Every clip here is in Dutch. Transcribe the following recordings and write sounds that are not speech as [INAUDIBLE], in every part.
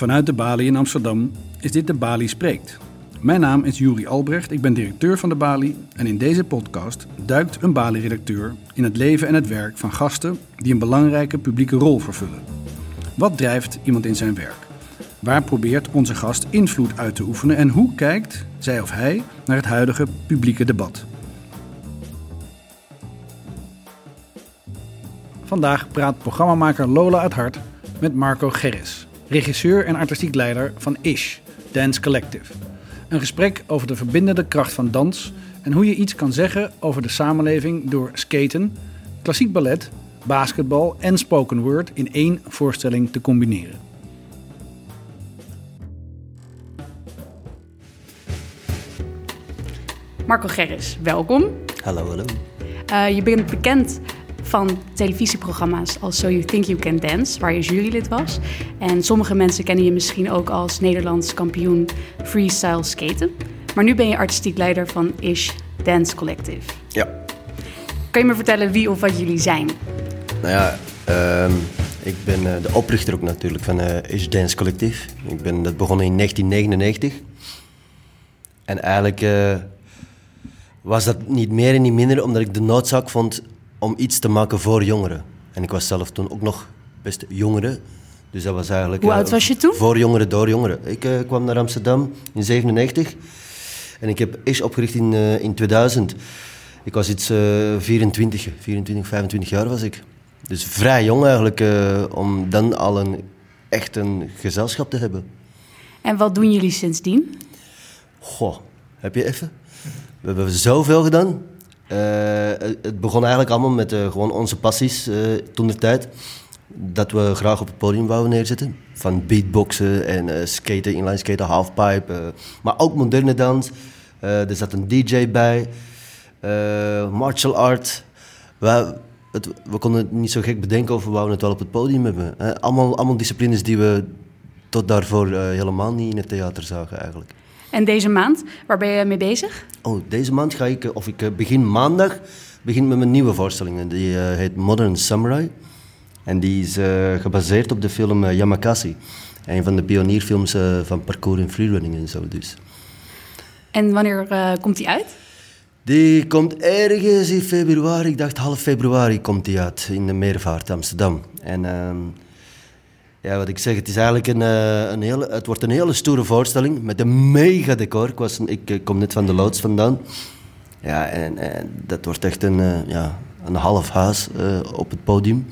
Vanuit de Bali in Amsterdam is dit de Bali Spreekt. Mijn naam is Juri Albrecht, ik ben directeur van de Bali en in deze podcast duikt een Bali-redacteur in het leven en het werk van gasten die een belangrijke publieke rol vervullen. Wat drijft iemand in zijn werk? Waar probeert onze gast invloed uit te oefenen en hoe kijkt zij of hij naar het huidige publieke debat? Vandaag praat programmamaker Lola uit Hart met Marco Gerris, regisseur en artistiek leider van Ish, Dance Collective. Een gesprek over de verbindende kracht van dans en hoe je iets kan zeggen over de samenleving door skaten, klassiek ballet, basketbal en spoken word in één voorstelling te combineren. Marco Gerris, welkom. Hallo, hallo. Uh, je bent bekend van televisieprogramma's als So You Think You Can Dance, waar je jurylid was. En sommige mensen kennen je misschien ook als Nederlands kampioen freestyle skaten. Maar nu ben je artistiek leider van Ish Dance Collective. Ja. Kan je me vertellen wie of wat jullie zijn? Nou ja, uh, ik ben uh, de oprichter ook natuurlijk van uh, Ish Dance Collective. Ik ben dat begonnen in 1999. En eigenlijk uh, was dat niet meer en niet minder omdat ik de noodzaak vond om iets te maken voor jongeren. En ik was zelf toen ook nog best jongere. Dus dat was eigenlijk... Hoe oud was je toen? Voor jongeren, door jongeren. Ik uh, kwam naar Amsterdam in 97. En ik heb Ish opgericht in, uh, in 2000. Ik was iets uh, 24, 24, 25 jaar was ik. Dus vrij jong eigenlijk, om dan al een, echt een gezelschap te hebben. En wat doen jullie sindsdien? Goh, heb je even? We hebben zoveel gedaan. Uh, het begon eigenlijk allemaal met uh, gewoon onze passies uh, toen de tijd. Dat we graag op het podium wouden neerzetten. Van beatboxen en skaten, inline skaten, halfpipe. maar ook moderne dans. er zat een DJ bij. martial art. We, het, we konden niet zo gek bedenken of we wouden het wel op het podium hebben. allemaal, allemaal disciplines die we tot daarvoor helemaal niet in het theater zagen eigenlijk. En deze maand, waar ben je mee bezig? Oh, deze maand ga ik, of ik begin maandag, begin met mijn nieuwe voorstelling. Die uh, heet Modern Samurai. En die is uh, gebaseerd op de film uh, Yamakasi. Een van de pionierfilms van parkour en freerunning en zo dus. En wanneer komt die uit? Die komt ergens in februari, ik dacht half februari komt die uit in de Meervaart Amsterdam. En ehm, ja, wat ik zeg, het is eigenlijk een, een hele, het wordt een hele stoere voorstelling met een mega decor. Ik, was, ik kom net van de loods vandaan. Ja, en, en dat wordt echt een, uh, ja, een half huis uh, op het podium.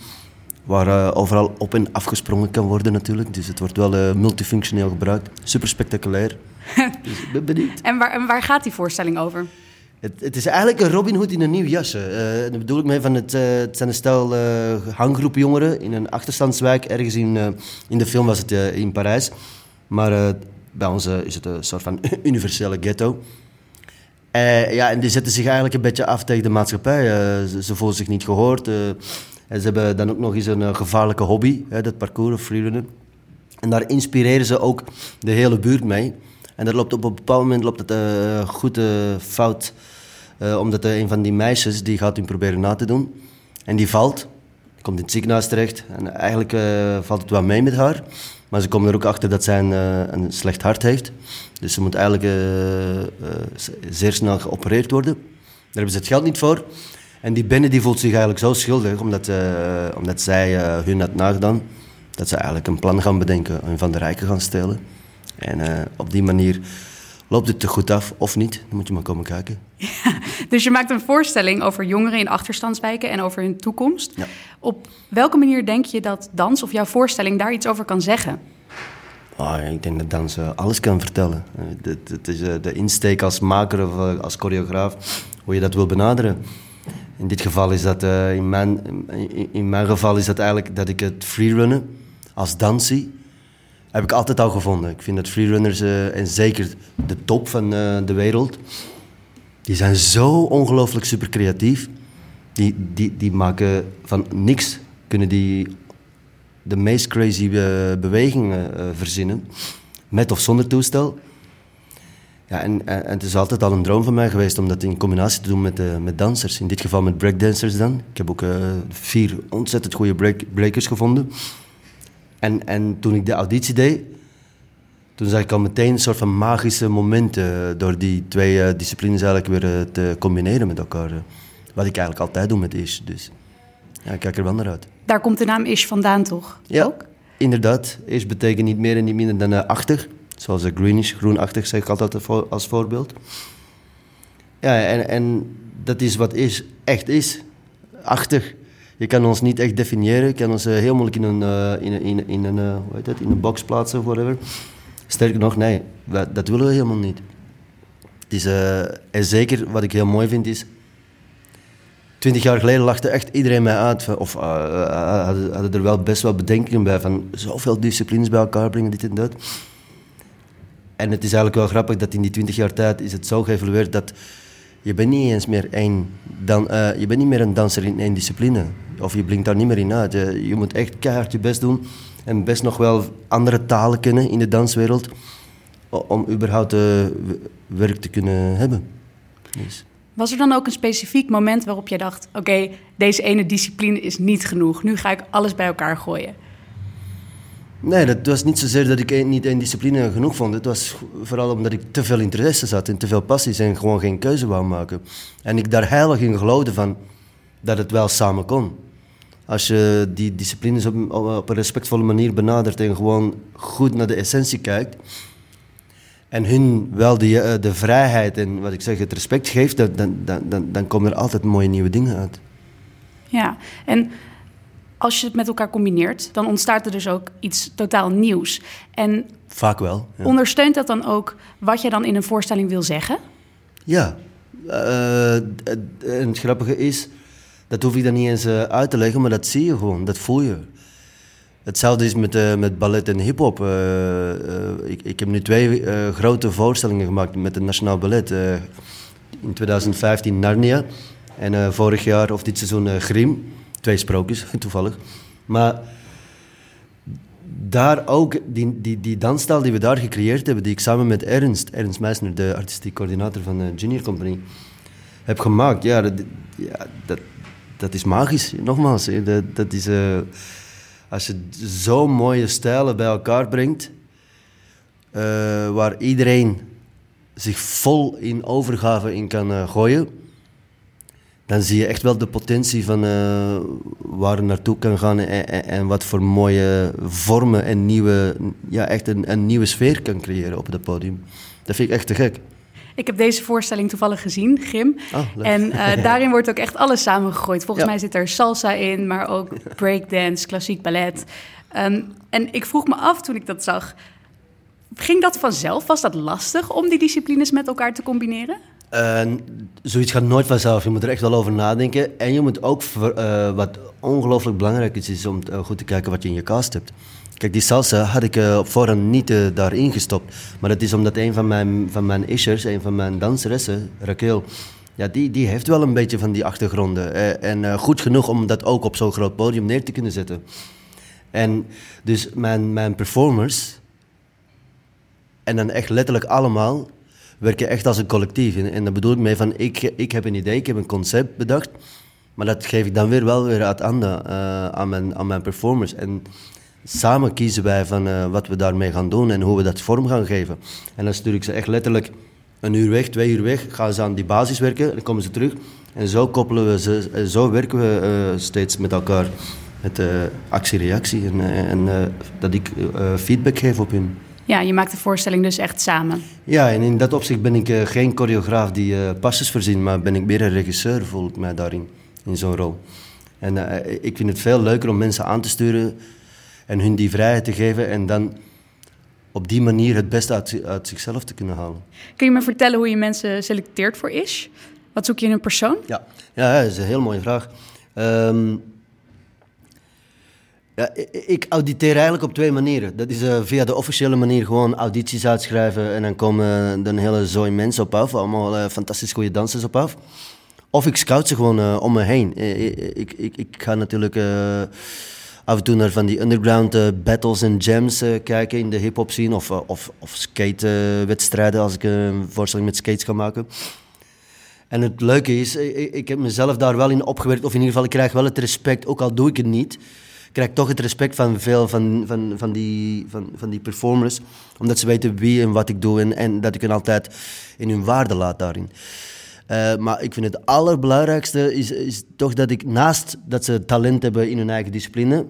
Waar uh, overal op en afgesprongen kan worden natuurlijk. Dus het wordt wel multifunctioneel gebruikt. Super spectaculair. [LAUGHS] dus ik ben benieuwd. En waar, en waar gaat die voorstelling over? Het, het, is eigenlijk een Robin Hood in een nieuw jasje. Uh, bedoel ik mee van het, uh, het zijn een stel uh, hanggroep jongeren in een achterstandswijk. Ergens in, in de film was het in Parijs. Maar bij ons is het een soort van [LAUGHS] universele ghetto. ja, en die zetten zich eigenlijk een beetje af tegen de maatschappij. Ze, voelen zich niet gehoord. en ze hebben dan ook nog eens een gevaarlijke hobby, dat parcours, freerunnen. En daar inspireren ze ook de hele buurt mee. En dat loopt op een bepaald moment loopt het uh, goed uh, fout. Uh, omdat een van die meisjes die gaat hem proberen na te doen. En die valt. Komt in het ziekenhuis terecht. En eigenlijk valt het wel mee met haar. Maar ze komen er ook achter dat zij een, een slecht hart heeft. Dus ze moet eigenlijk zeer snel geopereerd worden. Daar hebben ze het geld niet voor. En die Benne die voelt zich eigenlijk zo schuldig. Omdat, omdat zij hun had nagedaan. Dat ze eigenlijk een plan gaan bedenken. En van de rijken gaan stelen. En uh, op die manier loopt het te goed af of niet. Dan moet je maar komen kijken. Ja, [LAUGHS] dus je maakt een voorstelling over jongeren in achterstandswijken en over hun toekomst. Ja. Op welke manier denk je dat dans of jouw voorstelling daar iets over kan zeggen? Oh, ik denk dat dans uh, alles kan vertellen. Het is de insteek als maker of als choreograaf, hoe je dat wil benaderen. In dit geval is dat, in, mijn, in, in, mijn geval is dat eigenlijk dat ik het freerunnen als dans zie heb ik altijd al gevonden. Ik vind dat freerunners, uh, en zeker de top van uh, de wereld, die zijn zo ongelooflijk super creatief. Die, die, die maken van niks, kunnen die de meest crazy uh, bewegingen verzinnen, met of zonder toestel. Ja, en, en, het is altijd al een droom van mij geweest om dat in combinatie te doen met, met dansers. In dit geval met breakdancers dan. Ik heb ook vier ontzettend goede break, breakers gevonden. En, en toen ik de auditie deed, toen zag ik al meteen een soort van magische momenten door die twee eh, disciplines eigenlijk weer eh, te combineren met elkaar. eh. Wat ik eigenlijk altijd doe met Ish. Dus ja, ik kijk er wel naar uit. Daar komt de naam Ish vandaan, toch? Ja, Ook? inderdaad. Ish betekent niet meer en niet minder dan eh, achtig. Zoals greenish, groenachtig zeg ik altijd als voorbeeld. Ja, en, en dat is wat is, echt is. Achtig. Je kan ons niet echt definiëren. Je kan ons eh, heel moeilijk in een, eh, in, een- in, in, een, eh, hoe heet in een box plaatsen of whatever. Sterker nog, nee, dat, willen we helemaal niet. Is, eh, en zeker wat ik heel mooi vind is... Twintig jaar geleden lachte echt iedereen mij uit. Of eh, eh, hadden, hadden er wel best wel bedenkingen bij van zoveel disciplines bij elkaar brengen, dit en dat. En het is eigenlijk wel grappig dat in die twintig jaar tijd is het zo geëvolueerd dat je bent niet eens meer één dan, eh, je bent niet meer een danser in één discipline. Of je blinkt daar niet meer in uit. Je, moet echt keihard je best doen en best nog wel andere talen kennen in de danswereld om überhaupt eh, werk te kunnen hebben. Dus. Was er dan ook een specifiek moment waarop je dacht: oké, deze ene discipline is niet genoeg. Nu ga ik alles bij elkaar gooien. Nee, dat was niet zozeer dat ik niet één discipline genoeg vond. Het was vooral omdat ik te veel interesse zat en te veel passies en gewoon geen keuze wou maken. En ik daar heilig in geloofde van dat het wel samen kon. Als je die disciplines op, op een respectvolle manier benadert en gewoon goed naar de essentie kijkt. En hun wel de, eh, de vrijheid en wat ik zeg, het respect geeft, dan, dan, dan, dan komen er altijd mooie nieuwe dingen uit. Ja, en als je het met elkaar combineert, dan ontstaat er dus ook iets totaal nieuws. En Vaak wel. Ja. ondersteunt dat dan ook wat je dan in een voorstelling wil zeggen? Ja, eh, het- en het grappige is, dat hoef ik dan niet eens eh, uit te leggen, maar dat zie je gewoon, dat voel je. Hetzelfde is met, eh, met ballet en hip-hop. Eh, eh, ik, ik heb nu twee eh, grote voorstellingen gemaakt met het Nationaal Ballet. Eh, in 2015 Narnia en eh, vorig jaar of dit seizoen eh, Grim. Twee sprookjes, toevallig. Maar daar ook, die, die, die dansstijl die we daar gecreëerd hebben, die ik samen met Ernst, Ernst Meisner, de artistiek coördinator van de Junior Company, heb gemaakt. Ja, dat, ja, dat, dat is magisch. Nogmaals, dat, dat is... eh, als je zo mooie stijlen bij elkaar brengt, eh, waar iedereen zich vol in overgave in kan eh, gooien, dan zie je echt wel de potentie van eh, waar het naartoe kan gaan en, en, en wat voor mooie vormen en nieuwe, ja, echt een, een nieuwe sfeer kan creëren op het podium. Dat vind ik echt te gek. Ik heb deze voorstelling toevallig gezien, Grim. Oh, leuk. en eh, [LAUGHS] daarin wordt ook echt alles samengegooid. Volgens Ja. mij zit er salsa in, maar ook breakdance, klassiek ballet. Ehm, en ik vroeg me af toen ik dat zag, ging dat vanzelf? Was dat lastig om die disciplines met elkaar te combineren? Zoiets gaat nooit vanzelf. Je moet er echt wel over nadenken. En je moet ook, eh, wat ongelooflijk belangrijk is, is om eh, goed te kijken wat je in je cast hebt. Kijk, die salsa had ik eh, op voorhand niet daarin gestopt. Maar dat is omdat een van mijn, van mijn ishers, een van mijn danseressen, Raquel, ja, die, die heeft wel een beetje van die achtergronden. En goed genoeg om dat ook op zo'n groot podium neer te kunnen zetten. En dus mijn, mijn performers, en dan echt letterlijk allemaal, werken echt als een collectief. En, en daar bedoel ik mee van, ik, ik heb een idee, ik heb een concept bedacht, maar dat geef ik dan weer wel weer uit handen eh, aan, mijn, aan mijn performers. En samen kiezen wij van eh, wat we daarmee gaan doen en hoe we dat vorm gaan geven. En dan stuur ik ze echt letterlijk een uur weg, twee uur weg, gaan ze aan die basis werken, dan komen ze terug. En zo koppelen we ze, eh, zo werken we steeds met elkaar. Met actie-reactie en, en dat ik feedback geef op hun. Ja, je maakt de voorstelling dus echt samen. Ja, en in dat opzicht ben ik eh, geen choreograaf die eh passes voorzien, maar ben ik meer een regisseur, voel ik mij daarin, in zo'n rol. En eh, ik vind het veel leuker om mensen aan te sturen en hun die vrijheid te geven en dan op die manier het beste uit, uit zichzelf te kunnen halen. Kun je me vertellen hoe je mensen selecteert voor Ish? Wat zoek je in een persoon? Ja, ja dat is een heel mooie vraag. Ehm, ja, ik, auditeer eigenlijk op twee manieren. Dat is eh, via de officiële manier gewoon audities uitschrijven en dan komen er een hele zooi mensen op af, allemaal eh, fantastisch goede dansers op af. Of ik scout ze gewoon eh, om me heen. Ik, ik, ik, ga natuurlijk af en toe naar van die underground battles en jams kijken in de hip-hop scene. Of, of, of skate-wedstrijden als ik een voorstelling met skates ga maken. En het leuke is, ik, ik heb mezelf daar wel in opgewerkt. Of in ieder geval, ik krijg wel het respect, ook al doe ik het niet. Krijg toch het respect van veel van, van, van, die, van, van die performers. Omdat ze weten wie en wat ik doe en, en dat ik hen altijd in hun waarde laat daarin. Uh, maar ik vind het allerbelangrijkste is, is toch dat ik naast dat ze talent hebben in hun eigen discipline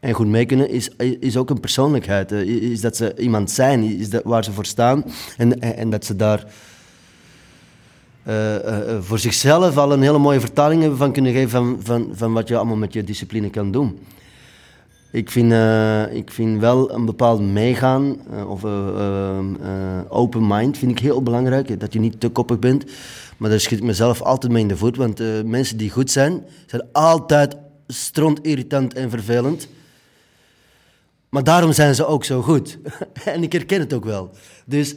en goed mee kunnen, is, is ook een persoonlijkheid. Uh, is dat ze iemand zijn, is dat waar ze voor staan en, en, dat ze daar uh, voor zichzelf al een hele mooie vertaling van kunnen geven van, van, van wat je allemaal met je discipline kan doen. Ik vind, uh, ik vind wel een bepaald meegaan uh, of uh, open mind vind ik heel belangrijk. Dat je niet te koppig bent. Maar daar schiet ik mezelf altijd mee in de voet. Want mensen die goed zijn, zijn altijd stront irritant en vervelend. Maar daarom zijn ze ook zo goed. [LAUGHS] en ik herken het ook wel. Dus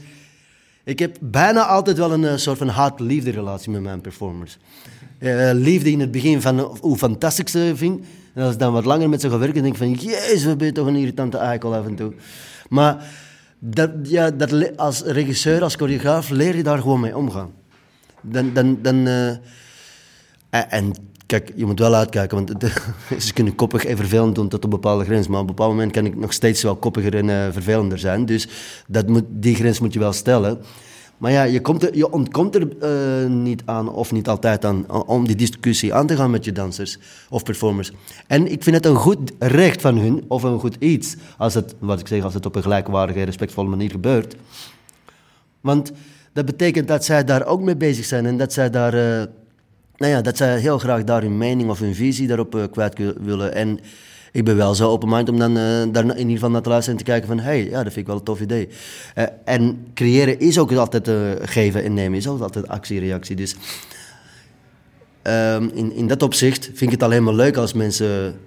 ik heb bijna altijd wel een soort van haat-liefde relatie met mijn performers. liefde in het begin van hoe fantastisch ze vind. En als ik dan wat langer met ze ga werken, denk ik van... Jezus, wat ben je toch een irritante eikel af en toe. Maar dat, ja, dat, als regisseur, als choreograaf, leer je daar gewoon mee omgaan. Dan... dan, dan uh, en kijk, je moet wel uitkijken, want [LAUGHS] ze kunnen koppig en vervelend doen tot een bepaalde grens. Maar op een bepaald moment kan ik nog steeds wel koppiger en uh, vervelender zijn. Dus dat moet, die grens moet je wel stellen. Maar ja, je, komt er, je ontkomt er uh, niet aan, of niet altijd aan, om die discussie aan te gaan met je dansers of performers. En ik vind het een goed recht van hun, of een goed iets, als het, wat ik zeg, als het op een gelijkwaardige, respectvolle manier gebeurt. Want dat betekent dat zij daar ook mee bezig zijn en dat zij daar, uh, nou ja, dat zij heel graag daar hun mening of hun visie daarop uh, kwijt willen. En ik ben wel zo open-mind om dan uh, daar in ieder geval naar te luisteren en te kijken van... hé, hey, ja, dat vind ik wel een tof idee. Uh, en creëren is ook altijd uh, geven en nemen, is ook altijd actie-reactie. Dus um, in, in dat opzicht vind ik het alleen maar leuk als mensen...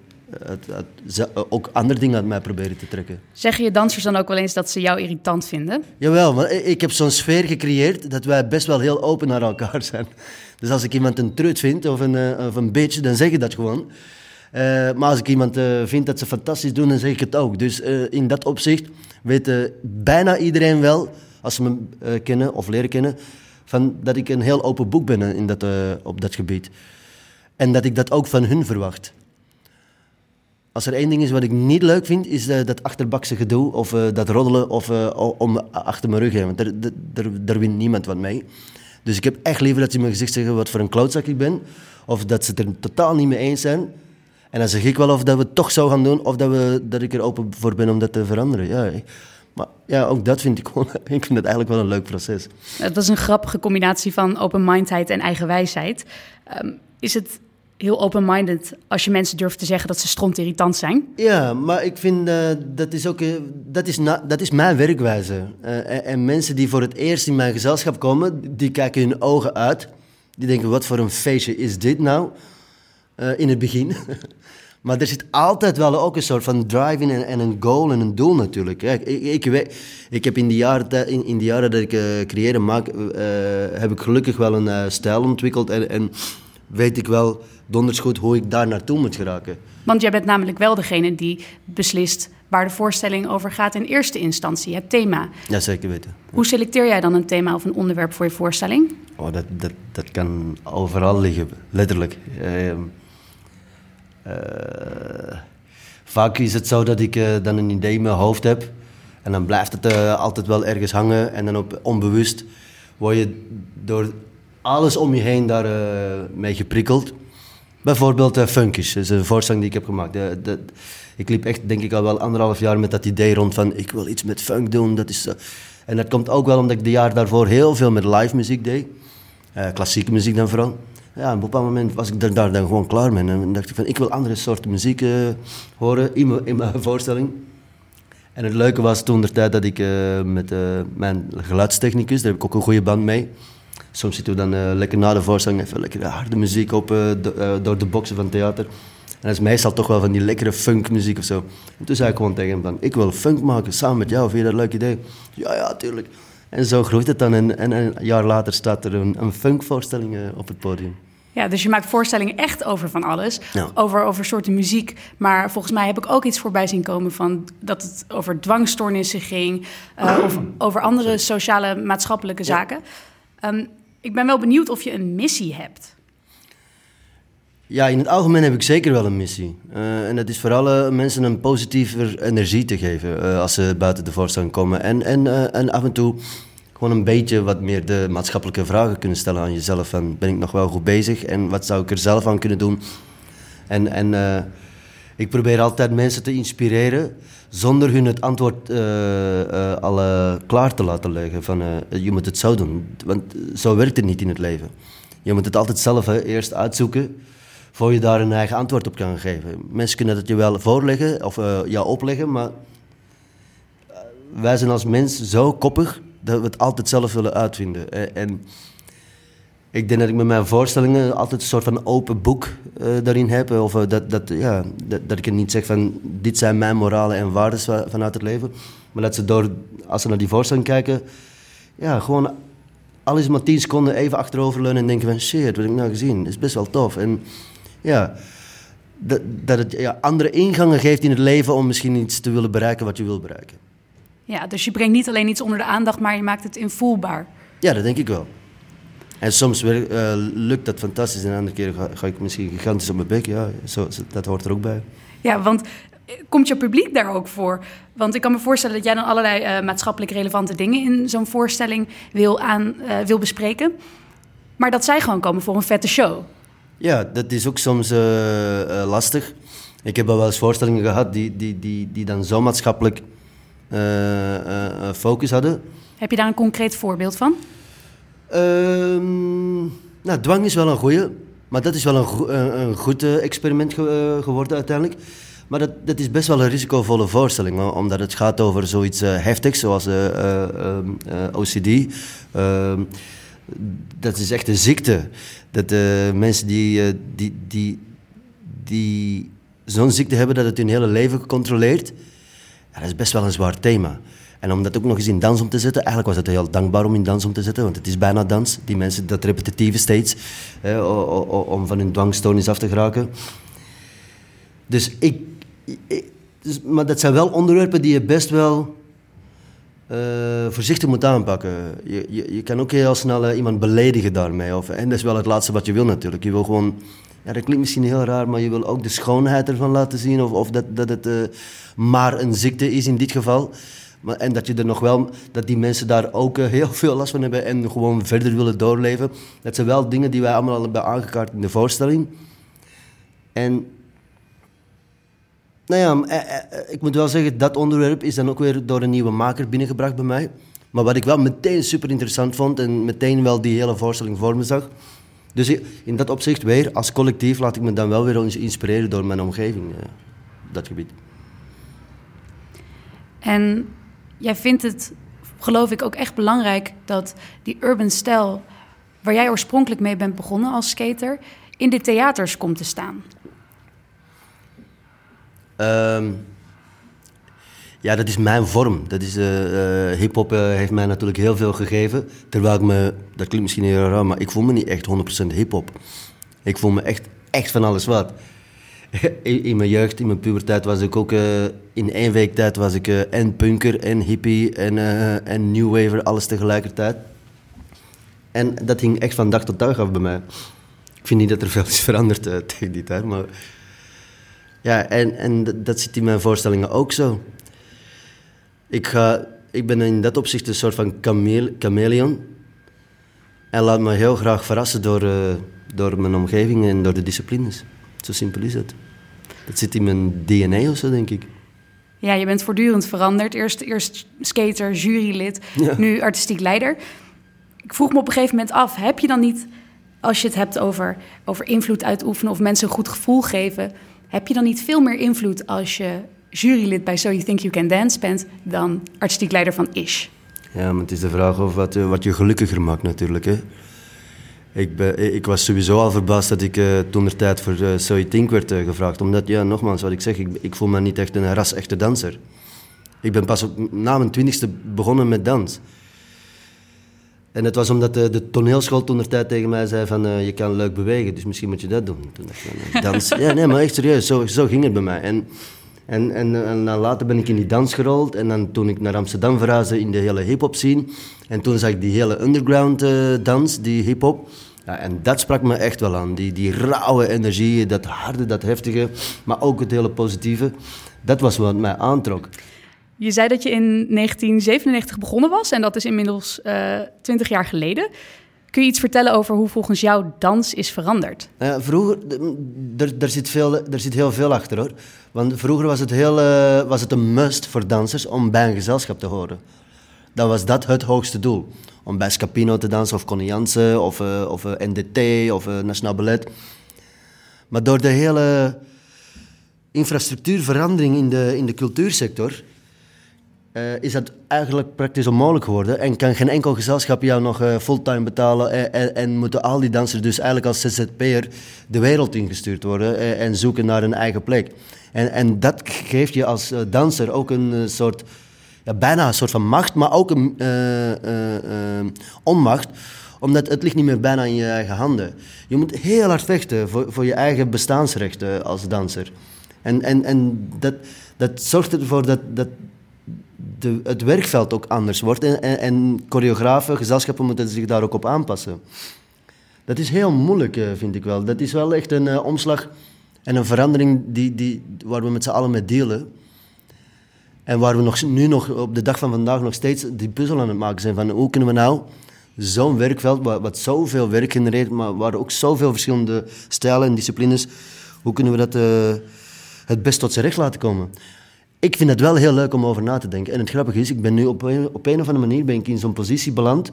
Het, het, ook andere dingen uit mij proberen te trekken. Zeggen je dansers dan ook wel eens dat ze jou irritant vinden? Jawel, maar ik heb zo'n sfeer gecreëerd dat wij best wel heel open naar elkaar zijn. Dus als ik iemand een trut vind of een, of een beetje, dan zeg ik dat gewoon. Uh, maar als ik iemand uh, vind dat ze fantastisch doen, dan zeg ik het ook. Dus uh, in dat opzicht weet bijna iedereen wel, als ze me kennen of leren kennen, van dat ik een heel open boek ben in dat, op dat gebied. En dat ik dat ook van hun verwacht. Als er één ding is wat ik niet leuk vind, is dat achterbakse gedoe of dat roddelen of om achter mijn rug heen. Want daar, daar, daar wint niemand wat mee. Dus ik heb echt liever dat ze in mijn gezicht zeggen wat voor een klootzak ik ben. Of dat ze het er totaal niet mee eens zijn. En dan zeg ik wel of dat we het toch zou gaan doen, of dat, we, dat ik er open voor ben om dat te veranderen. Ja, maar ja, ook dat vind ik gewoon, [LAUGHS] ik vind het eigenlijk wel een leuk proces. Het was een grappige combinatie van open-mindedheid en eigenwijsheid. Um, is het heel open-minded als je mensen durft te zeggen dat ze stront irritant zijn? Ja, maar ik vind uh, dat is ook uh, dat is dat is mijn werkwijze. Uh, en, en, mensen die voor het eerst in mijn gezelschap komen, die kijken hun ogen uit. Die denken, wat voor een feestje is dit nou? In het begin. [LAUGHS] Maar er zit altijd wel ook een soort van drive in en, en een goal en een doel natuurlijk. ik, ik, weet, ik heb in die jaren, in, in die jaren dat ik uh, creëren maak, uh, heb ik gelukkig wel een stijl ontwikkeld en, en weet ik wel donders goed hoe ik daar naartoe moet geraken. Want jij bent namelijk wel degene die beslist waar de voorstelling over gaat in eerste instantie, het thema. Ja, zeker weten. Hoe selecteer jij dan een thema of een onderwerp voor je voorstelling? Oh, dat, dat, dat kan overal liggen, letterlijk. Ehm, uh, vaak is het zo dat ik uh, dan een idee in mijn hoofd heb. En dan blijft het uh, altijd wel ergens hangen. En dan op onbewust word je door alles om je heen daar mee geprikkeld. Bijvoorbeeld uh, Funkish, dat is een voorstelling die ik heb gemaakt. De, de, ik liep echt, denk ik, al wel anderhalf jaar met dat idee rond van... ik wil iets met funk doen, dat is... en dat komt ook wel omdat ik de jaar daarvoor heel veel met live muziek deed. klassieke muziek dan vooral ja, op een bepaald moment was ik daar dan gewoon klaar mee. En dacht ik van, ik wil andere soorten muziek uh, horen in mijn, in mijn voorstelling. En het leuke was toen de tijd dat ik uh, met uh, mijn geluidstechnicus, daar heb ik ook een goede band mee. Soms zitten we dan lekker na de voorstelling even lekker harde muziek op do, door de boxen van theater. En dat is meestal toch wel van die lekkere funkmuziek of zo. En toen zei ik gewoon tegen hem van, ik wil funk maken samen met jou, vind je dat een leuk idee? Ja, ja, tuurlijk. En zo groeit het dan. En, en een jaar later staat er een, een funkvoorstelling op het podium. Ja, dus je maakt voorstellingen echt over van alles. Over, over soorten muziek. Maar volgens mij heb ik ook iets voorbij zien komen van dat het over dwangstoornissen ging. Uh, of over andere sociale, maatschappelijke zaken. Um, ik ben wel benieuwd of je een missie hebt. Ja, in het algemeen heb ik zeker wel een missie. Uh, en dat is vooral uh, mensen een positiever energie te geven uh, als ze buiten de voorstelling komen. En, en, en af en toe gewoon een beetje wat meer de maatschappelijke vragen kunnen stellen aan jezelf. Van, ben ik nog wel goed bezig en wat zou ik er zelf aan kunnen doen? En, en ik probeer altijd mensen te inspireren zonder hun het antwoord al klaar te laten leggen. Van, je moet het zo doen. Want zo werkt het niet in het leven. Je moet het altijd zelf eerst uitzoeken voor je daar een eigen antwoord op kan geven. Mensen kunnen het je wel voorleggen of uh, jou opleggen, maar eh, wij zijn als mens zo koppig dat we het altijd zelf willen uitvinden. En ik denk dat ik met mijn voorstellingen altijd een soort van open boek daarin heb. Of dat, dat, ja, dat, ik niet zeg van dit zijn mijn moralen en waarden vanuit het leven. Maar dat ze door, als ze naar die voorstelling kijken, ja, gewoon alles maar tien seconden even achteroverleunen en denken van shit, wat heb ik nou gezien? Is best wel tof. En ja, dat, dat het ja, andere ingangen geeft in het leven om misschien iets te willen bereiken wat je wil bereiken. Ja, dus je brengt niet alleen iets onder de aandacht, maar je maakt het invoelbaar. Ja, dat denk ik wel. En soms uh, lukt dat fantastisch en andere keer ga, ik misschien gigantisch op mijn bek. Ja, zo, dat hoort er ook bij. Ja, want eh, komt je publiek daar ook voor? Want ik kan me voorstellen dat jij dan allerlei uh, maatschappelijk relevante dingen in zo'n voorstelling wil, aan, uh, wil bespreken. Maar dat zij gewoon komen voor een vette show. Ja, dat is ook soms uh, uh, lastig. Ik heb wel eens voorstellingen gehad die, die, die, die dan zo maatschappelijk uh, focus hadden. Heb je daar een concreet voorbeeld van? Ehm, nou, dwang is wel een goeie. Maar dat is wel een, go een goed experiment ge geworden uiteindelijk. Maar dat, dat is best wel een risicovolle voorstelling, omdat het gaat over zoiets heftigs zoals ehm, OCD. Ehm, dat is echt een ziekte. Dat mensen die, eh, die, die, die zo'n ziekte hebben dat het hun hele leven controleert, dat is best wel een zwaar thema. En om dat ook nog eens in dans om te zetten, eigenlijk was het heel dankbaar om in dans om te zetten, want het is bijna dans. Die mensen, dat repetitieve steeds, om van hun dwangstoornis af te geraken. Dus ik, ik dus, maar dat zijn wel onderwerpen die je best wel uh, voorzichtig moet aanpakken. Je, je, je kan ook heel snel uh, iemand beledigen daarmee. Of, en dat is wel het laatste wat je wil natuurlijk. Je wil gewoon, ja, dat klinkt misschien heel raar, maar je wil ook de schoonheid ervan laten zien. Of, of dat, dat het uh, maar een ziekte is in dit geval. Maar, en dat je er nog wel, dat die mensen daar ook [LAUGHS] heel veel last van hebben en gewoon verder willen doorleven. Dat zijn wel dingen die wij allemaal al hebben aangekaart in de voorstelling. En nou ja, eh, eh, eh, ik moet wel zeggen, dat onderwerp is dan ook weer door een nieuwe maker binnengebracht bij mij. Maar wat ik wel meteen super interessant vond en meteen wel die hele voorstelling voor me zag. Dus in dat opzicht weer, als collectief, laat ik me dan wel weer inspireren door mijn omgeving, dat gebied. En jij vindt het, geloof ik, ook echt belangrijk dat die urban stijl, waar jij oorspronkelijk mee bent begonnen als skater, in de theaters komt te staan. Um, ja, dat is mijn vorm. Dat is, uh, uh, hip-hop uh, heeft mij natuurlijk heel veel gegeven. Terwijl ik me, dat klinkt misschien heel raar, maar ik voel me niet echt 100% hip-hop. Ik voel me echt, echt van alles wat. [LAUGHS] In, mijn jeugd, in mijn puberteit, was ik ook in één week tijd was ik en punker en hippie en, en new waver, alles tegelijkertijd. En dat ging echt van dag tot dag af bij mij. Ik vind niet dat er veel is veranderd [LAUGHS] tegen die tijd, maar ja, en, en dat zit in mijn voorstellingen ook zo. Ik, ga, ik ben in dat opzicht een soort van chameleon. En laat me heel graag verrassen door, uh, door mijn omgeving en door de disciplines. Zo simpel is het. Dat zit in mijn DNA of zo, denk ik. Ja, je bent voortdurend veranderd. Eerst, eerst skater, jurylid, nu artistiek leider. Ik vroeg me op een gegeven moment af, heb je dan niet, als je het hebt over, over invloed uitoefenen of mensen een goed gevoel geven, heb je dan niet veel meer invloed als je jurylid bij So You Think You Can Dance bent dan artistiek leider van Ish? Ja, maar het is de vraag of wat, eh, wat je gelukkiger maakt natuurlijk. Hè. Ik, ben, ik was sowieso al verbaasd dat ik uh, toen tijd voor So You Think werd gevraagd. Omdat, ja, nogmaals, wat ik zeg, ik, ik voel me niet echt een ras-echte danser. Ik ben pas op, na mijn twintigste begonnen met dans. En het was omdat de, de toneelschool toen tijd tegen mij zei van uh, je kan leuk bewegen, dus misschien moet je dat doen. Toen dacht ik, dans. ja, nee, maar echt serieus, zo, ging het bij mij. En, en, en, dan later ben ik in die dans gerold en dan toen ik naar Amsterdam verhuisde in de hele hip-hop scene. En toen zag ik die hele underground uh, dans, die hip-hop. Ja, en dat sprak me echt wel aan. Die, die rauwe energie, dat harde, dat heftige, maar ook het hele positieve. Dat was wat mij aantrok. Je zei dat je in 1997 begonnen was en dat is inmiddels uh, 20 jaar geleden. Kun je iets vertellen over hoe volgens jou dans is veranderd? Ja, vroeger, daar zit, veel, er zit heel veel achter hoor. Want vroeger was het, heel, uh, was het een must voor dansers om bij een gezelschap te horen. Dan was dat het hoogste doel. Om bij Scapino te dansen, of Connie Jansen, of, uh, of NDT, of Nationaal Ballet. Maar door de hele infrastructuurverandering in de, in de cultuursector uh, is dat eigenlijk praktisch onmogelijk geworden. En kan geen enkel gezelschap jou nog uh, fulltime betalen. En, en, en, moeten al die dansers dus eigenlijk als ZZP'er de wereld ingestuurd worden. En, en, zoeken naar een eigen plek. En, en dat geeft je als danser ook een soort, ja, bijna een soort van macht, maar ook een onmacht omdat het ligt niet meer bijna in je eigen handen. Je moet heel hard vechten voor, voor je eigen bestaansrechten als danser. En, en, en dat, dat zorgt ervoor dat, dat, de, het werkveld ook anders wordt. En, en, en, choreografen, gezelschappen moeten zich daar ook op aanpassen. Dat is heel moeilijk, eh, vind ik wel. Dat is wel echt een uh, omslag en een verandering die, die, waar we met z'n allen mee delen. En waar we nog, nu nog op de dag van vandaag nog steeds die puzzel aan het maken zijn. Van hoe kunnen we nou zo'n werkveld, wat, wat zoveel werk genereert, maar waar ook zoveel verschillende stijlen en disciplines, hoe kunnen we dat uh, het best tot zijn recht laten komen? Ik vind het wel heel leuk om over na te denken. En het grappige is, ik ben nu op een, op een of andere manier ben ik in zo'n positie beland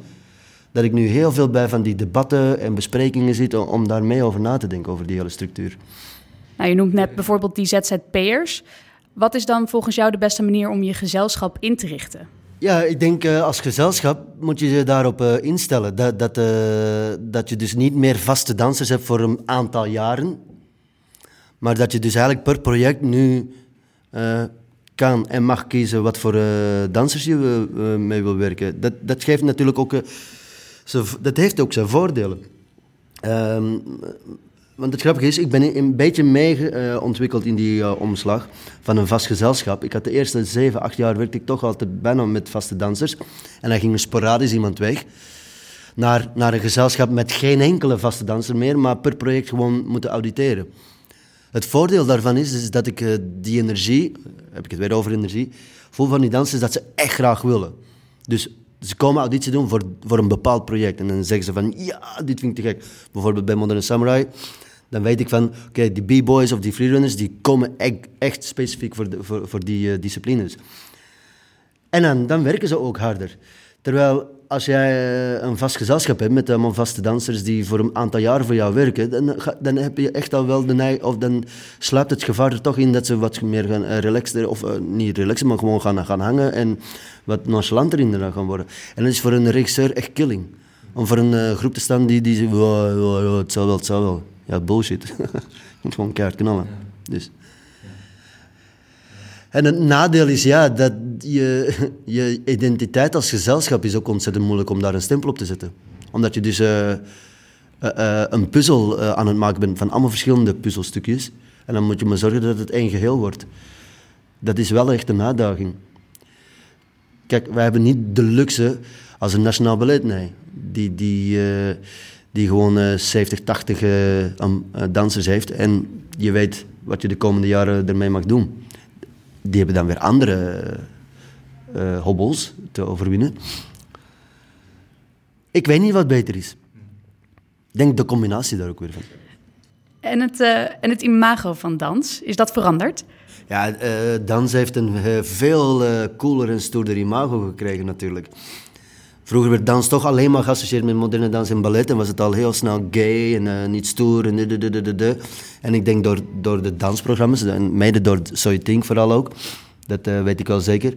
dat ik nu heel veel bij van die debatten en besprekingen zit om daar mee over na te denken, over die hele structuur. Nou, je noemt net bijvoorbeeld die ZZP'ers. Wat is dan volgens jou de beste manier om je gezelschap in te richten? Ja, ik denk uh, als gezelschap moet je je daarop uh, instellen. Dat, dat, uh, dat je dus niet meer vaste dansers hebt voor een aantal jaren. Maar dat je dus eigenlijk per project nu kan en mag kiezen wat voor uh, dansers je uh, mee wil werken. Dat, dat geeft natuurlijk ook... Uh, dat heeft ook zijn voordelen. Um, want het grappige is, ik ben een beetje mee ontwikkeld in die omslag van een vast gezelschap. Ik had de eerste zeven, acht jaar werkte ik toch altijd bijna met vaste dansers. En dan ging sporadisch iemand weg. Naar, naar een gezelschap met geen enkele vaste danser meer, maar per project gewoon moeten auditeren. Het voordeel daarvan is, is dat ik uh, die energie, heb ik het weer over energie, voel van die dansers dat ze echt graag willen. Dus ze komen auditie doen voor, voor een bepaald project. En dan zeggen ze van, ja, dit vind ik te gek. Bijvoorbeeld bij Modern Samurai. Dan weet ik van, oké, die b-boys of die freerunners, die komen echt, echt specifiek voor, de, voor, voor die uh, disciplines. En dan, dan werken ze ook harder. Terwijl als jij eh, een vast gezelschap hebt met allemaal vaste dansers die voor een aantal jaar voor jou werken, dan, dan heb je echt al wel de neiging, of dan sluipt het gevaar er toch in dat ze wat meer gaan uh, relaxen, of uh, niet relaxen, maar gewoon gaan, gaan hangen en wat nonchalanter inderdaad gaan worden. En dat is voor een regisseur echt killing. Om voor een uh, groep te staan die, die zegt, wow, wow, wow, het zal wel, het zal wel. Ja, bullshit. [LAUGHS] je moet gewoon keihard knallen. Dus. En het nadeel is ja, dat je, [LAUGHS] je identiteit als gezelschap is ook ontzettend moeilijk om daar een stempel op te zetten. Omdat je dus uh, uh, uh, een puzzel aan het maken bent van allemaal verschillende puzzelstukjes. En dan moet je maar zorgen dat het één geheel wordt. Dat is wel echt een uitdaging. Kijk, wij hebben niet de luxe als een nationaal beleid, nee. Die, die, die gewoon 70, 80 dansers heeft. En je weet wat je de komende jaren ermee mag doen die hebben dan weer andere uh, hobbels te overwinnen. Ik weet niet wat beter is. Ik denk de combinatie daar ook weer van. En het, uh, en het imago van dans, is dat veranderd? Ja, uh, dans heeft een veel cooler en stoerder imago gekregen natuurlijk. Vroeger werd dans toch alleen maar geassocieerd met moderne dans en ballet. En was het al heel snel gay en uh, niet stoer en de, de, de, de. En ik denk door, door de dansprogramma's, en mede door So You Think vooral ook, dat uh, weet ik wel zeker,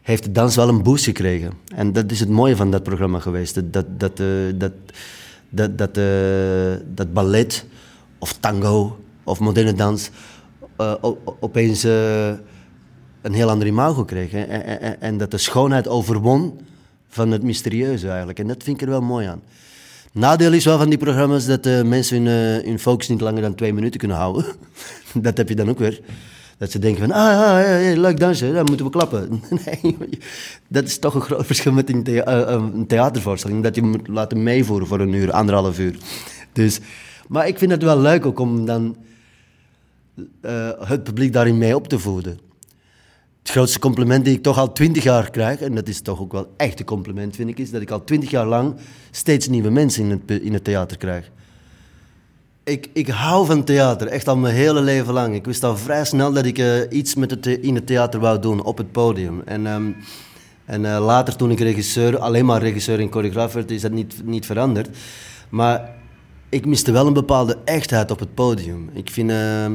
heeft de dans wel een boost gekregen. En dat is het mooie van dat programma geweest. Dat, dat, dat, uh, dat, dat, dat, dat ballet of tango of moderne dans opeens een heel ander imago kreeg. En, en dat de schoonheid overwon van het mysterieuze eigenlijk. En dat vind ik er wel mooi aan. Nadeel is wel van die programma's dat uh, mensen hun, uh, hun focus niet langer dan twee minuten kunnen houden. [LAUGHS] dat heb je dan ook weer. Dat ze denken van, ah, ah ja, ja, leuk dansen, dan moeten we klappen. [LAUGHS] Nee, dat is toch een groot verschil met een, uh, een theatervoorstelling. Dat je moet laten meevoeren voor een uur, anderhalf uur. Dus, maar ik vind het wel leuk ook om dan het publiek daarin mee op te voeden. Het grootste compliment die ik toch al twintig jaar krijg, en dat is toch ook wel echt een compliment, vind ik, is dat ik al twintig jaar lang steeds nieuwe mensen in het, in het theater krijg. Ik, ik hou van theater, echt al mijn hele leven lang. Ik wist al vrij snel dat ik uh, iets met het, in het theater wou doen, op het podium. En, um, en uh, later, toen ik regisseur, alleen maar regisseur en choreograaf werd, is dat niet, niet veranderd. Maar ik miste wel een bepaalde echtheid op het podium. Ik vind, uh,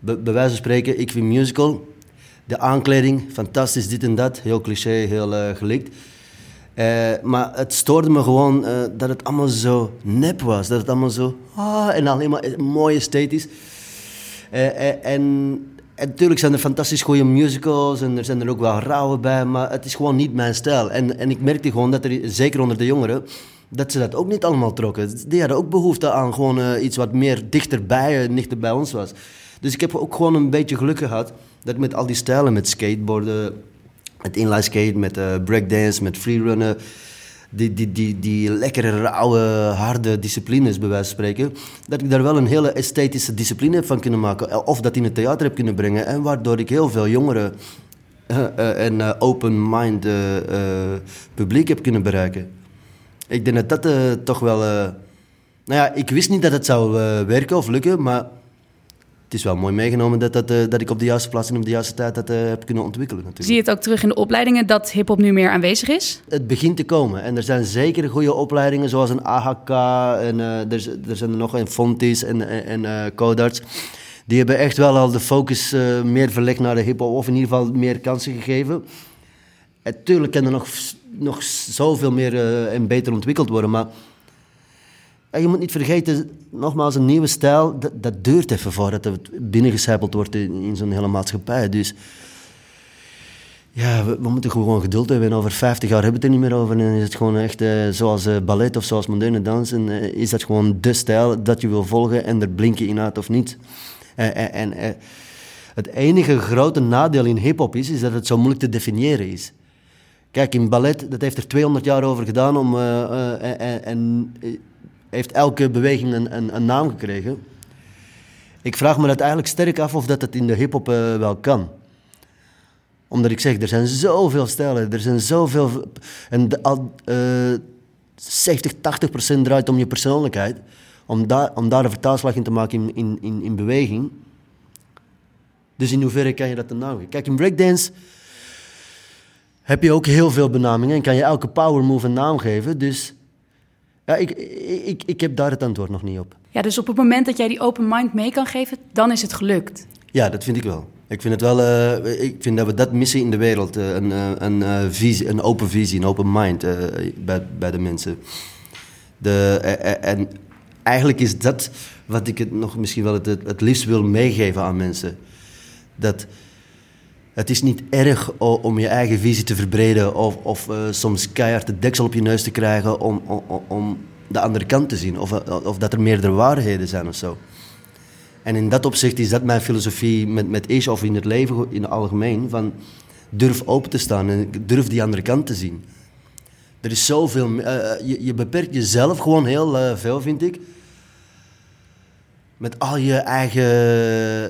bij wijze van spreken, ik vind musical, de aankleding, fantastisch, dit en dat, heel cliché, heel uh, gelikt. Uh, maar het stoorde me gewoon uh, dat het allemaal zo nep was. Dat het allemaal zo... Ah, en alleen maar mooi esthetisch. Uh, en, en natuurlijk zijn er fantastisch goede musicals en er zijn er ook wel rauwe bij, maar het is gewoon niet mijn stijl. En, en ik merkte gewoon dat er, zeker onder de jongeren, dat ze dat ook niet allemaal trokken. Die hadden ook behoefte aan gewoon iets wat meer dichterbij, dichter bij ons was. Dus ik heb ook gewoon een beetje geluk gehad dat met al die stijlen, met skateboarden, met inline skate, met uh, breakdance, met freerunnen, die, die, die, die lekkere, rauwe, harde disciplines, bij wijze van spreken, dat ik daar wel een hele esthetische discipline van kunnen maken. Of dat in het theater heb kunnen brengen. En waardoor ik heel veel jongeren uh, uh, en open-mind publiek heb kunnen bereiken. Ik denk dat dat toch wel... nou ja, ik wist niet dat het zou werken of lukken, maar het is wel mooi meegenomen dat, dat, uh, dat ik op de juiste plaats en op de juiste tijd dat uh, heb kunnen ontwikkelen. Natuurlijk. Zie je het ook terug in de opleidingen dat hip-hop nu meer aanwezig is? Het begint te komen. En er zijn zeker goede opleidingen, zoals een AHK en uh, er, er, zijn er nog een Fontis en, en, en Codarts. Die hebben echt wel al de focus meer verlegd naar de hip-hop, of in ieder geval meer kansen gegeven. En tuurlijk kan er nog, nog zoveel meer en beter ontwikkeld worden, maar je moet niet vergeten, nogmaals, een nieuwe stijl, dat, duurt even voordat het binnengecijpeld wordt in, zo'n hele maatschappij. Dus ja, we, moeten gewoon geduld hebben. En over 50 jaar hebben we het er niet meer over. En is het gewoon echt uh, zoals uh, ballet of zoals moderne dansen. Uh, is dat gewoon de stijl dat je wil volgen en er blink je in uit of niet. en het enige grote nadeel in hip-hop is, is dat het zo moeilijk te definiëren is. Kijk, in ballet, dat heeft er 200 jaar over gedaan om. en heeft elke beweging een, een, een, naam gekregen. Ik vraag me dat eigenlijk sterk af of dat het in de hip-hop uh, wel kan. Omdat ik zeg, er zijn zoveel stijlen, er zijn zoveel. En de, al, uh, 70, 80 procent draait om je persoonlijkheid. Om, daar om daar een vertaalslag in te maken in, in, in, beweging. Dus in hoeverre kan je dat naam geven? Kijk, in breakdance heb je ook heel veel benamingen en kan je elke power move een naam geven. Dus ja, ik, ik, ik heb daar het antwoord nog niet op. Ja, dus op het moment dat jij die open mind mee kan geven, dan is het gelukt. Ja, dat vind ik wel. Ik vind, het wel, uh, ik vind dat we dat missen in de wereld. Uh, een, uh, een, visie, een open visie, een open mind bij, bij de mensen. De, en eigenlijk is dat wat ik het nog misschien wel het, het liefst wil meegeven aan mensen. Dat het is niet erg om je eigen visie te verbreden of, of uh, soms keihard de deksel op je neus te krijgen om, om, om de andere kant te zien. Of, of dat er meerdere waarheden zijn of zo. En in dat opzicht is dat mijn filosofie met, met Ace of in het leven in het algemeen. Van durf open te staan en durf die andere kant te zien. Er is zoveel... Uh, je, beperkt jezelf gewoon heel veel, vind ik met al je eigen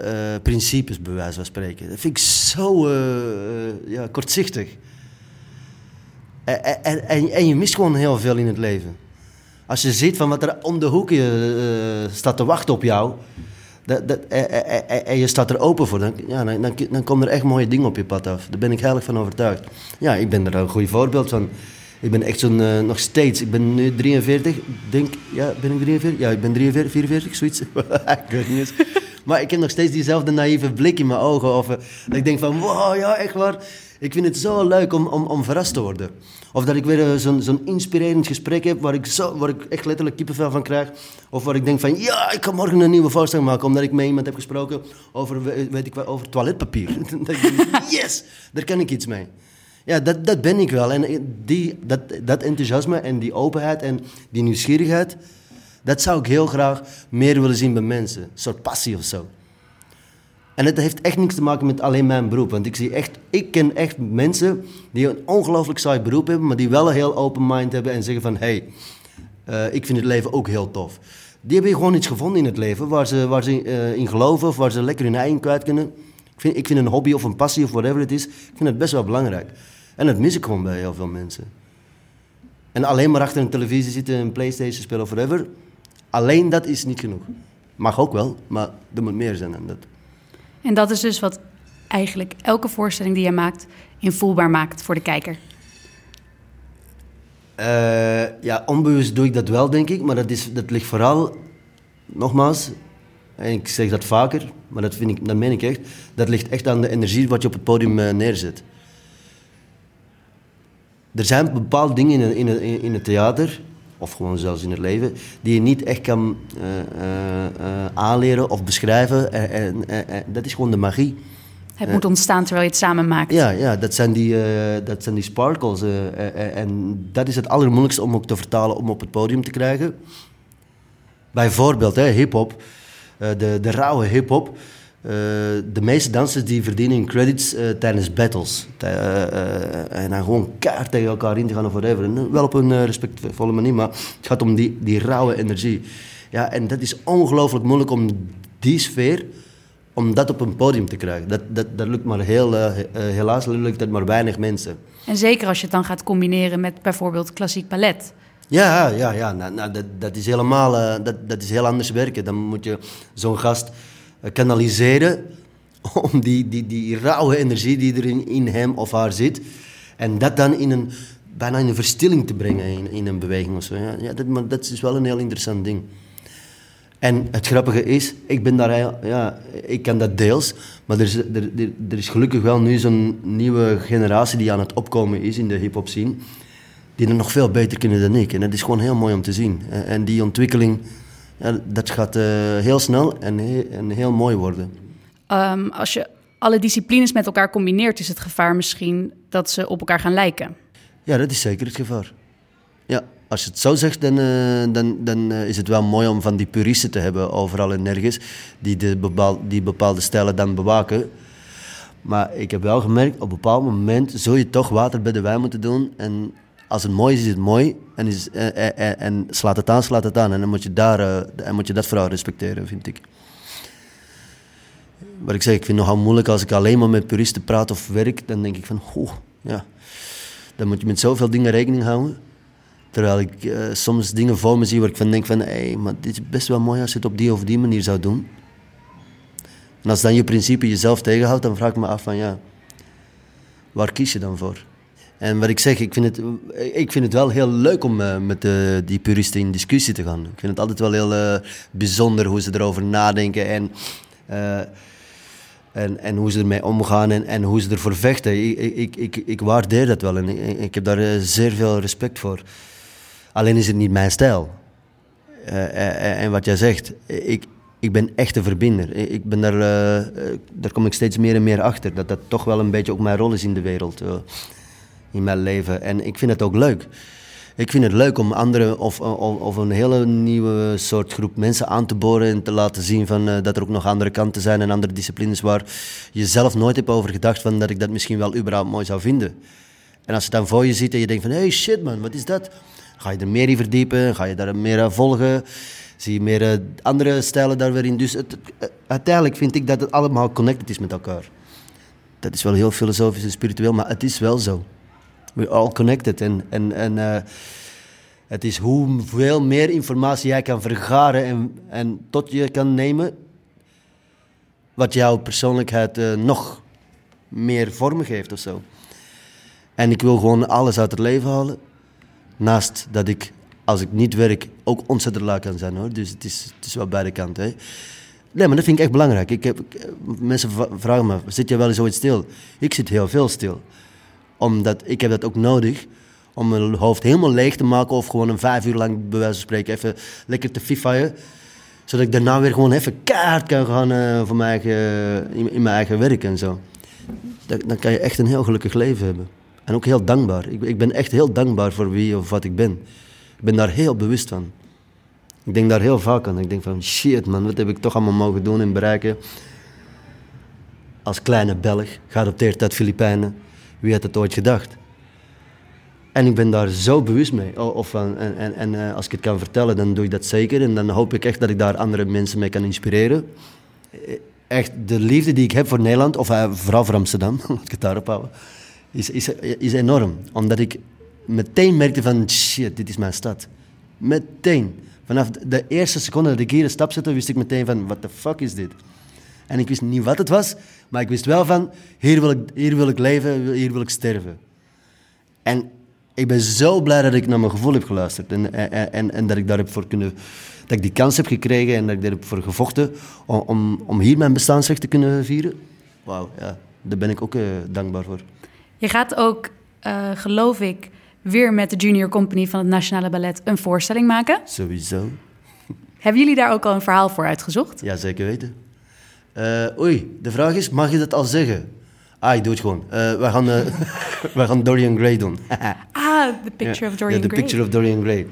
uh, principes, bij wijze van spreken. Dat vind ik zo uh, ja, kortzichtig. En, en, en, en, je mist gewoon heel veel in het leven. Als je ziet van wat er om de hoek staat te wachten op jou... Dat, dat, en, je staat er open voor, dan, ja, dan, dan, dan komen er echt mooie dingen op je pad af. Daar ben ik heilig van overtuigd. Ja, ik ben er een goed voorbeeld van. Ik ben echt zo'n, uh, nog steeds, ik ben nu 43, denk, ja, ben ik 43? Ja, ik ben 43, 44, zoiets. [LAUGHS] eens. Maar ik heb nog steeds diezelfde naïeve blik in mijn ogen. Of, uh, dat ik denk van, wow, ja, echt waar. Ik vind het zo leuk om, om, om verrast te worden. Of dat ik weer uh, zo'n zo'n inspirerend gesprek heb waar ik, zo, waar ik echt letterlijk kippenvel van krijg. Of waar ik denk van, ja, ik kan morgen een nieuwe voorstelling maken. Omdat ik met iemand heb gesproken over, weet ik, over toiletpapier. [LAUGHS] yes, daar kan ik iets mee. Ja, dat, dat ben ik wel. En die, dat, dat enthousiasme en die openheid en die nieuwsgierigheid, dat zou ik heel graag meer willen zien bij mensen. Een soort passie of zo. En het heeft echt niks te maken met alleen mijn beroep. Want ik zie echt, ik ken echt mensen die een ongelooflijk saai beroep hebben, maar die wel een heel open mind hebben en zeggen van, hey, uh, ik vind het leven ook heel tof. Die hebben gewoon iets gevonden in het leven waar ze, waar ze uh, in geloven of waar ze lekker hun eigen kwijt kunnen. Ik vind, ik vind een hobby of een passie of whatever het is, ik vind het best wel belangrijk. En dat mis ik gewoon bij heel veel mensen. En alleen maar achter een televisie zitten, een Playstation spelen of whatever, alleen dat is niet genoeg. Mag ook wel, maar er moet meer zijn dan dat. En dat is dus wat eigenlijk elke voorstelling die je maakt invoelbaar maakt voor de kijker. Uh, ja, onbewust doe ik dat wel, denk ik. Maar dat, is, dat ligt vooral, nogmaals, en ik zeg dat vaker, maar dat, vind ik, dat meen ik echt. Dat ligt echt aan de energie wat je op het podium uh, neerzet. Er zijn bepaalde dingen in, in, in, het theater of gewoon zelfs in het leven, die je niet echt kan uh, uh, aanleren of beschrijven. En, dat is gewoon de magie. Het moet ontstaan terwijl je het samen maakt. Ja, ja dat, zijn die, dat zijn die sparkles. en dat is het allermoeilijkste om ook te vertalen, om op het podium te krijgen. Bijvoorbeeld, hip-hop, de, de rauwe hip-hop. Uh, de meeste dansers die verdienen hun credits uh, tijdens battles. Uh, en dan gewoon kaart tegen elkaar in te gaan of whatever. wel op een respectvolle manier, maar het gaat om die, die rauwe energie. Ja, en dat is ongelooflijk moeilijk om die sfeer, om dat op een podium te krijgen. Dat, dat, dat lukt maar heel, helaas lukt dat maar weinig mensen. En zeker als je het dan gaat combineren met bijvoorbeeld klassiek ballet. Ja, ja, ja. Nou, nou, dat, dat, is helemaal, dat, dat is heel anders werken. Dan moet je zo'n gast eh, kanaliseren [LAUGHS] om die, die, die rauwe energie die er in, in hem of haar zit, en dat dan in een, bijna in een verstilling te brengen in, in een beweging of zo. Ja, ja dat, maar dat is wel een heel interessant ding. En het grappige is, ik ben daar, ja, ik kan dat deels, maar er is, er, er, er is gelukkig wel nu zo'n nieuwe generatie die aan het opkomen is in de hip-hop scene, die het nog veel beter kunnen dan ik. En dat is gewoon heel mooi om te zien. En die ontwikkeling, ja, dat gaat uh, heel snel en, he en, heel mooi worden. Um, als je alle disciplines met elkaar combineert, is het gevaar misschien dat ze op elkaar gaan lijken. Ja, dat is zeker het gevaar. Ja, als je het zo zegt, dan, uh, dan, dan uh, is het wel mooi om van die puristen te hebben overal en nergens, die, de bepaal, die bepaalde stijlen dan bewaken. Maar ik heb wel gemerkt, op een bepaald moment zul je toch water bij de wijn moeten doen. En als het mooi is, is het mooi. En, is, eh, eh, eh, en slaat het aan, slaat het aan. En dan moet je, daar, en moet je dat vooral respecteren, vind ik. Wat ik zeg, ik vind het nogal moeilijk als ik alleen maar met puristen praat of werk. Dan denk ik van, oh, ja. Dan moet je met zoveel dingen rekening houden. Terwijl ik soms dingen voor me zie waar ik van denk van... Hé, hey, maar dit is best wel mooi als je het op die of die manier zou doen. En als dan je principe jezelf tegenhoudt, dan vraag ik me af van ja... Waar kies je dan voor? En wat ik zeg, ik vind het, ik vind het wel heel leuk om uh, met de, die puristen in discussie te gaan. Ik vind het altijd wel heel uh, bijzonder hoe ze erover nadenken en, en, en hoe ze ermee omgaan en, en hoe ze ervoor vechten. Ik, ik, ik, waardeer dat wel en ik, ik heb daar zeer veel respect voor. Alleen is het niet mijn stijl. en wat jij zegt, ik, ik ben echt een verbinder. Ik ben daar, daar kom ik steeds meer en meer achter. Dat dat toch wel een beetje ook mijn rol is in de wereld in mijn leven. En ik vind het ook leuk. Ik vind het leuk om anderen of, of, of, een hele nieuwe soort groep mensen aan te boren en te laten zien van, uh, dat er ook nog andere kanten zijn en andere disciplines waar je zelf nooit hebt over gedacht van dat ik dat misschien wel überhaupt mooi zou vinden. En als je dan voor je ziet en je denkt van, hey shit man, wat is dat? Ga je er meer in verdiepen, ga je daar meer aan volgen, zie je meer uh, andere stijlen daar weer in. Dus uiteindelijk vind ik dat het allemaal connected is met elkaar. Dat is wel heel filosofisch en spiritueel, maar het is wel zo we're all connected. En, en, en uh, het is hoeveel meer informatie jij kan vergaren en, en tot je kan nemen, wat jouw persoonlijkheid uh, nog meer vorm geeft of zo. En ik wil gewoon alles uit het leven halen. Naast dat ik, als ik niet werk, ook ontzettend laag kan zijn hoor. Dus het is, het is wel beide kanten. Hè. Nee, maar dat vind ik echt belangrijk. Ik heb, mensen vragen me, zit je wel eens ooit stil? Ik zit heel veel stil omdat ik heb dat ook nodig om mijn hoofd helemaal leeg te maken of gewoon een vijf uur lang, bij wijze van spreken, even lekker te fifaien. Zodat ik daarna weer gewoon even kaart kan gaan uh, voor mijn in, mijn eigen werk en zo. Dan, dan, kan je echt een heel gelukkig leven hebben. En ook heel dankbaar. Ik, ik ben echt heel dankbaar voor wie of wat ik ben. Ik ben daar heel bewust van. Ik denk daar heel vaak aan. Ik denk van shit man, wat heb ik toch allemaal mogen doen en bereiken. als kleine Belg, geadopteerd uit Filipijnen. Wie had het ooit gedacht? En ik ben daar zo bewust mee. Of, en en, en uh, als ik het kan vertellen, dan doe ik dat zeker. En dan hoop ik echt dat ik daar andere mensen mee kan inspireren. Echt, de liefde die ik heb voor Nederland, of vooral voor Amsterdam, [LAUGHS] laat ik het daarop houden, is, is, is enorm. Omdat ik meteen merkte van, shit, dit is mijn stad. Meteen. Vanaf de eerste seconde dat ik hier een stap zette, wist ik meteen van, what the fuck is dit? En ik wist niet wat het was, maar ik wist wel van, hier wil ik, hier wil ik leven, hier wil ik sterven. En ik ben zo blij dat ik naar mijn gevoel heb geluisterd. En, en, en, en dat ik daar heb voor kunnen... Dat ik die kans heb gekregen en dat ik daar heb voor gevochten om, om, om hier mijn bestaansrecht te kunnen vieren. Wauw, ja. Daar ben ik ook uh, dankbaar voor. Je gaat ook, uh, geloof ik, weer met de Junior Company van het Nationale Ballet een voorstelling maken. Sowieso. Hebben jullie daar ook al een verhaal voor uitgezocht? Ja, zeker weten. Uh, oei, de vraag is, mag je dat al zeggen? Ah, ik doe het gewoon. Uh, we, gaan, uh, [LAUGHS] we gaan Dorian Gray doen. [LAUGHS] ah, The Picture of Dorian ja, The Picture of Dorian Gray.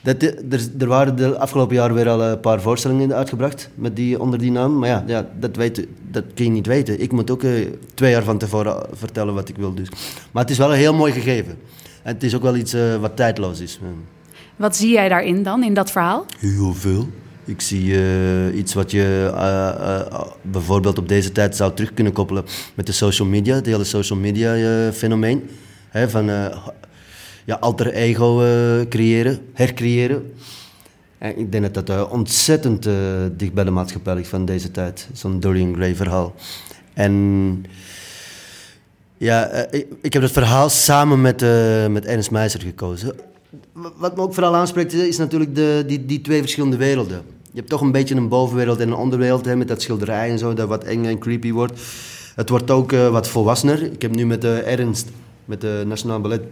Dat, er, er waren de afgelopen jaar weer al een paar voorstellingen uitgebracht met die, onder die naam. Maar ja, ja dat, weet, dat kun je niet weten. Ik moet ook uh, twee jaar van tevoren vertellen wat ik wil. Dus. Maar het is wel een heel mooi gegeven. En het is ook wel iets wat tijdloos is. Wat zie jij daarin dan, in dat verhaal? Heel veel. Ik zie uh, iets wat je uh, uh, bijvoorbeeld op deze tijd zou terug kunnen koppelen met de social media, het hele social media fenomeen. Hè, van ja, alter ego creëren, hercreëren. En ik denk dat dat ontzettend dicht bij de maatschappij ligt van deze tijd. Zo'n Dorian Gray verhaal. En ja, ik, heb het verhaal samen met, met Ernst Meijzer gekozen. Wat me ook vooral aanspreekt is natuurlijk de, die, die twee verschillende werelden. Je hebt toch een beetje een bovenwereld en een onderwereld hè, met dat schilderij en zo, dat wat eng en creepy wordt. Het wordt ook uh, wat volwassener. Ik heb nu met de Ernst, met de Nationaal Ballet,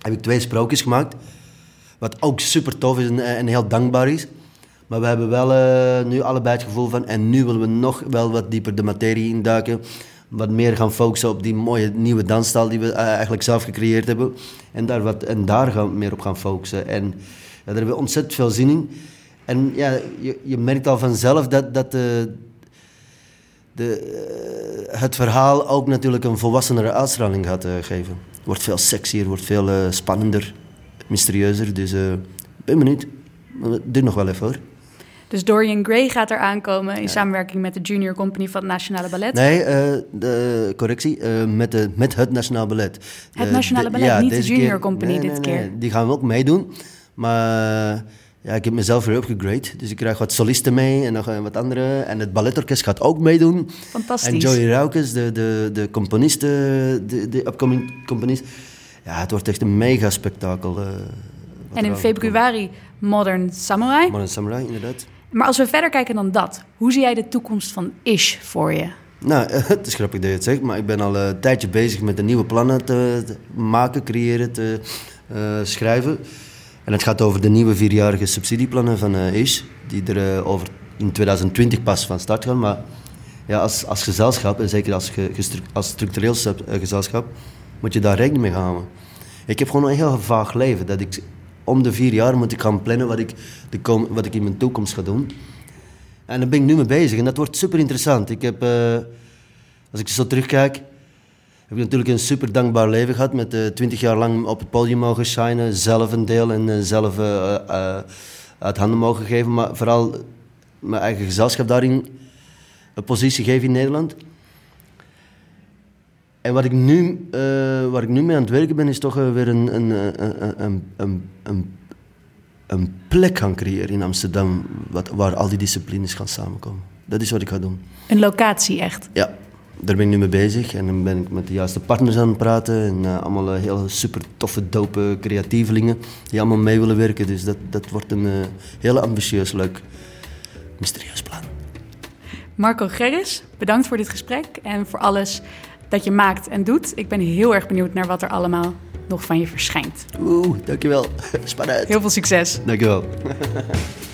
heb ik twee sprookjes gemaakt. Wat ook super tof is en, en heel dankbaar is. Maar we hebben wel uh, nu allebei het gevoel van, en nu willen we nog wel wat dieper de materie induiken. Wat meer gaan focussen op die mooie nieuwe dansstijl die we eigenlijk zelf gecreëerd hebben. En daar, wat, en daar gaan we meer op gaan focussen. En daar hebben we ontzettend veel zin in. En ja, je, je merkt al vanzelf dat, dat de, de, uh, het verhaal ook natuurlijk een volwassenere uitstraling gaat uh, geven. Wordt veel sexier, wordt veel uh, spannender, mysterieuzer. Dus ik ben benieuwd. Duurt nog wel even hoor. Dus Dorian Gray gaat er aankomen in ja. samenwerking met de Junior Company van het Nationale Ballet? Nee, de correctie, met, de, met het Nationale Ballet. Het Nationale Ballet, ja, niet de Junior keer, Company nee, dit nee, keer? Nee, die gaan we ook meedoen. Maar ja, ik heb mezelf weer upgegrade. Dus ik krijg wat solisten mee en nog wat andere. En het balletorkest gaat ook meedoen. Fantastisch. En Joey Raukes, de, de, de componist, de, de upcoming componist. Ja, het wordt echt een mega spektakel. Uh, en in februari Modern Samurai. Modern Samurai, inderdaad. Maar als we verder kijken dan dat, hoe zie jij de toekomst van Ish voor je? Nou, [LAUGHS] het is grappig dat je het zegt, maar ik ben al een tijdje bezig met de nieuwe plannen te, te maken, creëren, te uh, schrijven. En het gaat over de nieuwe vierjarige subsidieplannen van uh, ISH, die er uh, over in 2020 pas van start gaan. Maar ja, als, als gezelschap, en zeker als, ge, als structureel gezelschap, moet je daar rekening mee houden. Ik heb gewoon een heel vaag leven. Dat ik om de vier jaar moet ik gaan plannen wat ik, de kom, wat ik in mijn toekomst ga doen. En daar ben ik nu mee bezig en dat wordt super interessant. Ik heb, als ik zo terugkijk, heb ik natuurlijk een super dankbaar leven gehad. Met uh, twintig jaar lang op het podium mogen shinen. Zelf een deel en uh, zelf uh, uit handen mogen geven. Maar vooral mijn eigen gezelschap daarin een positie geven in Nederland. En wat ik nu, waar ik nu mee aan het werken ben, is toch weer een, een, een, een, een, een plek gaan creëren in Amsterdam. Wat, waar al die disciplines gaan samenkomen. Dat is wat ik ga doen. Een locatie echt? Ja daar ben ik nu mee bezig. En dan ben ik met de juiste partners aan het praten. En uh, allemaal uh, heel super toffe, dope creatievelingen die allemaal mee willen werken. Dus dat, dat wordt een uh, heel ambitieus, leuk, mysterieus plan. Marco Gerris, bedankt voor dit gesprek en voor alles dat je maakt en doet. Ik ben heel erg benieuwd naar wat er allemaal nog van je verschijnt. Oeh, dankjewel. [LAUGHS] Spannend. Heel veel succes. Dankjewel. [LAUGHS]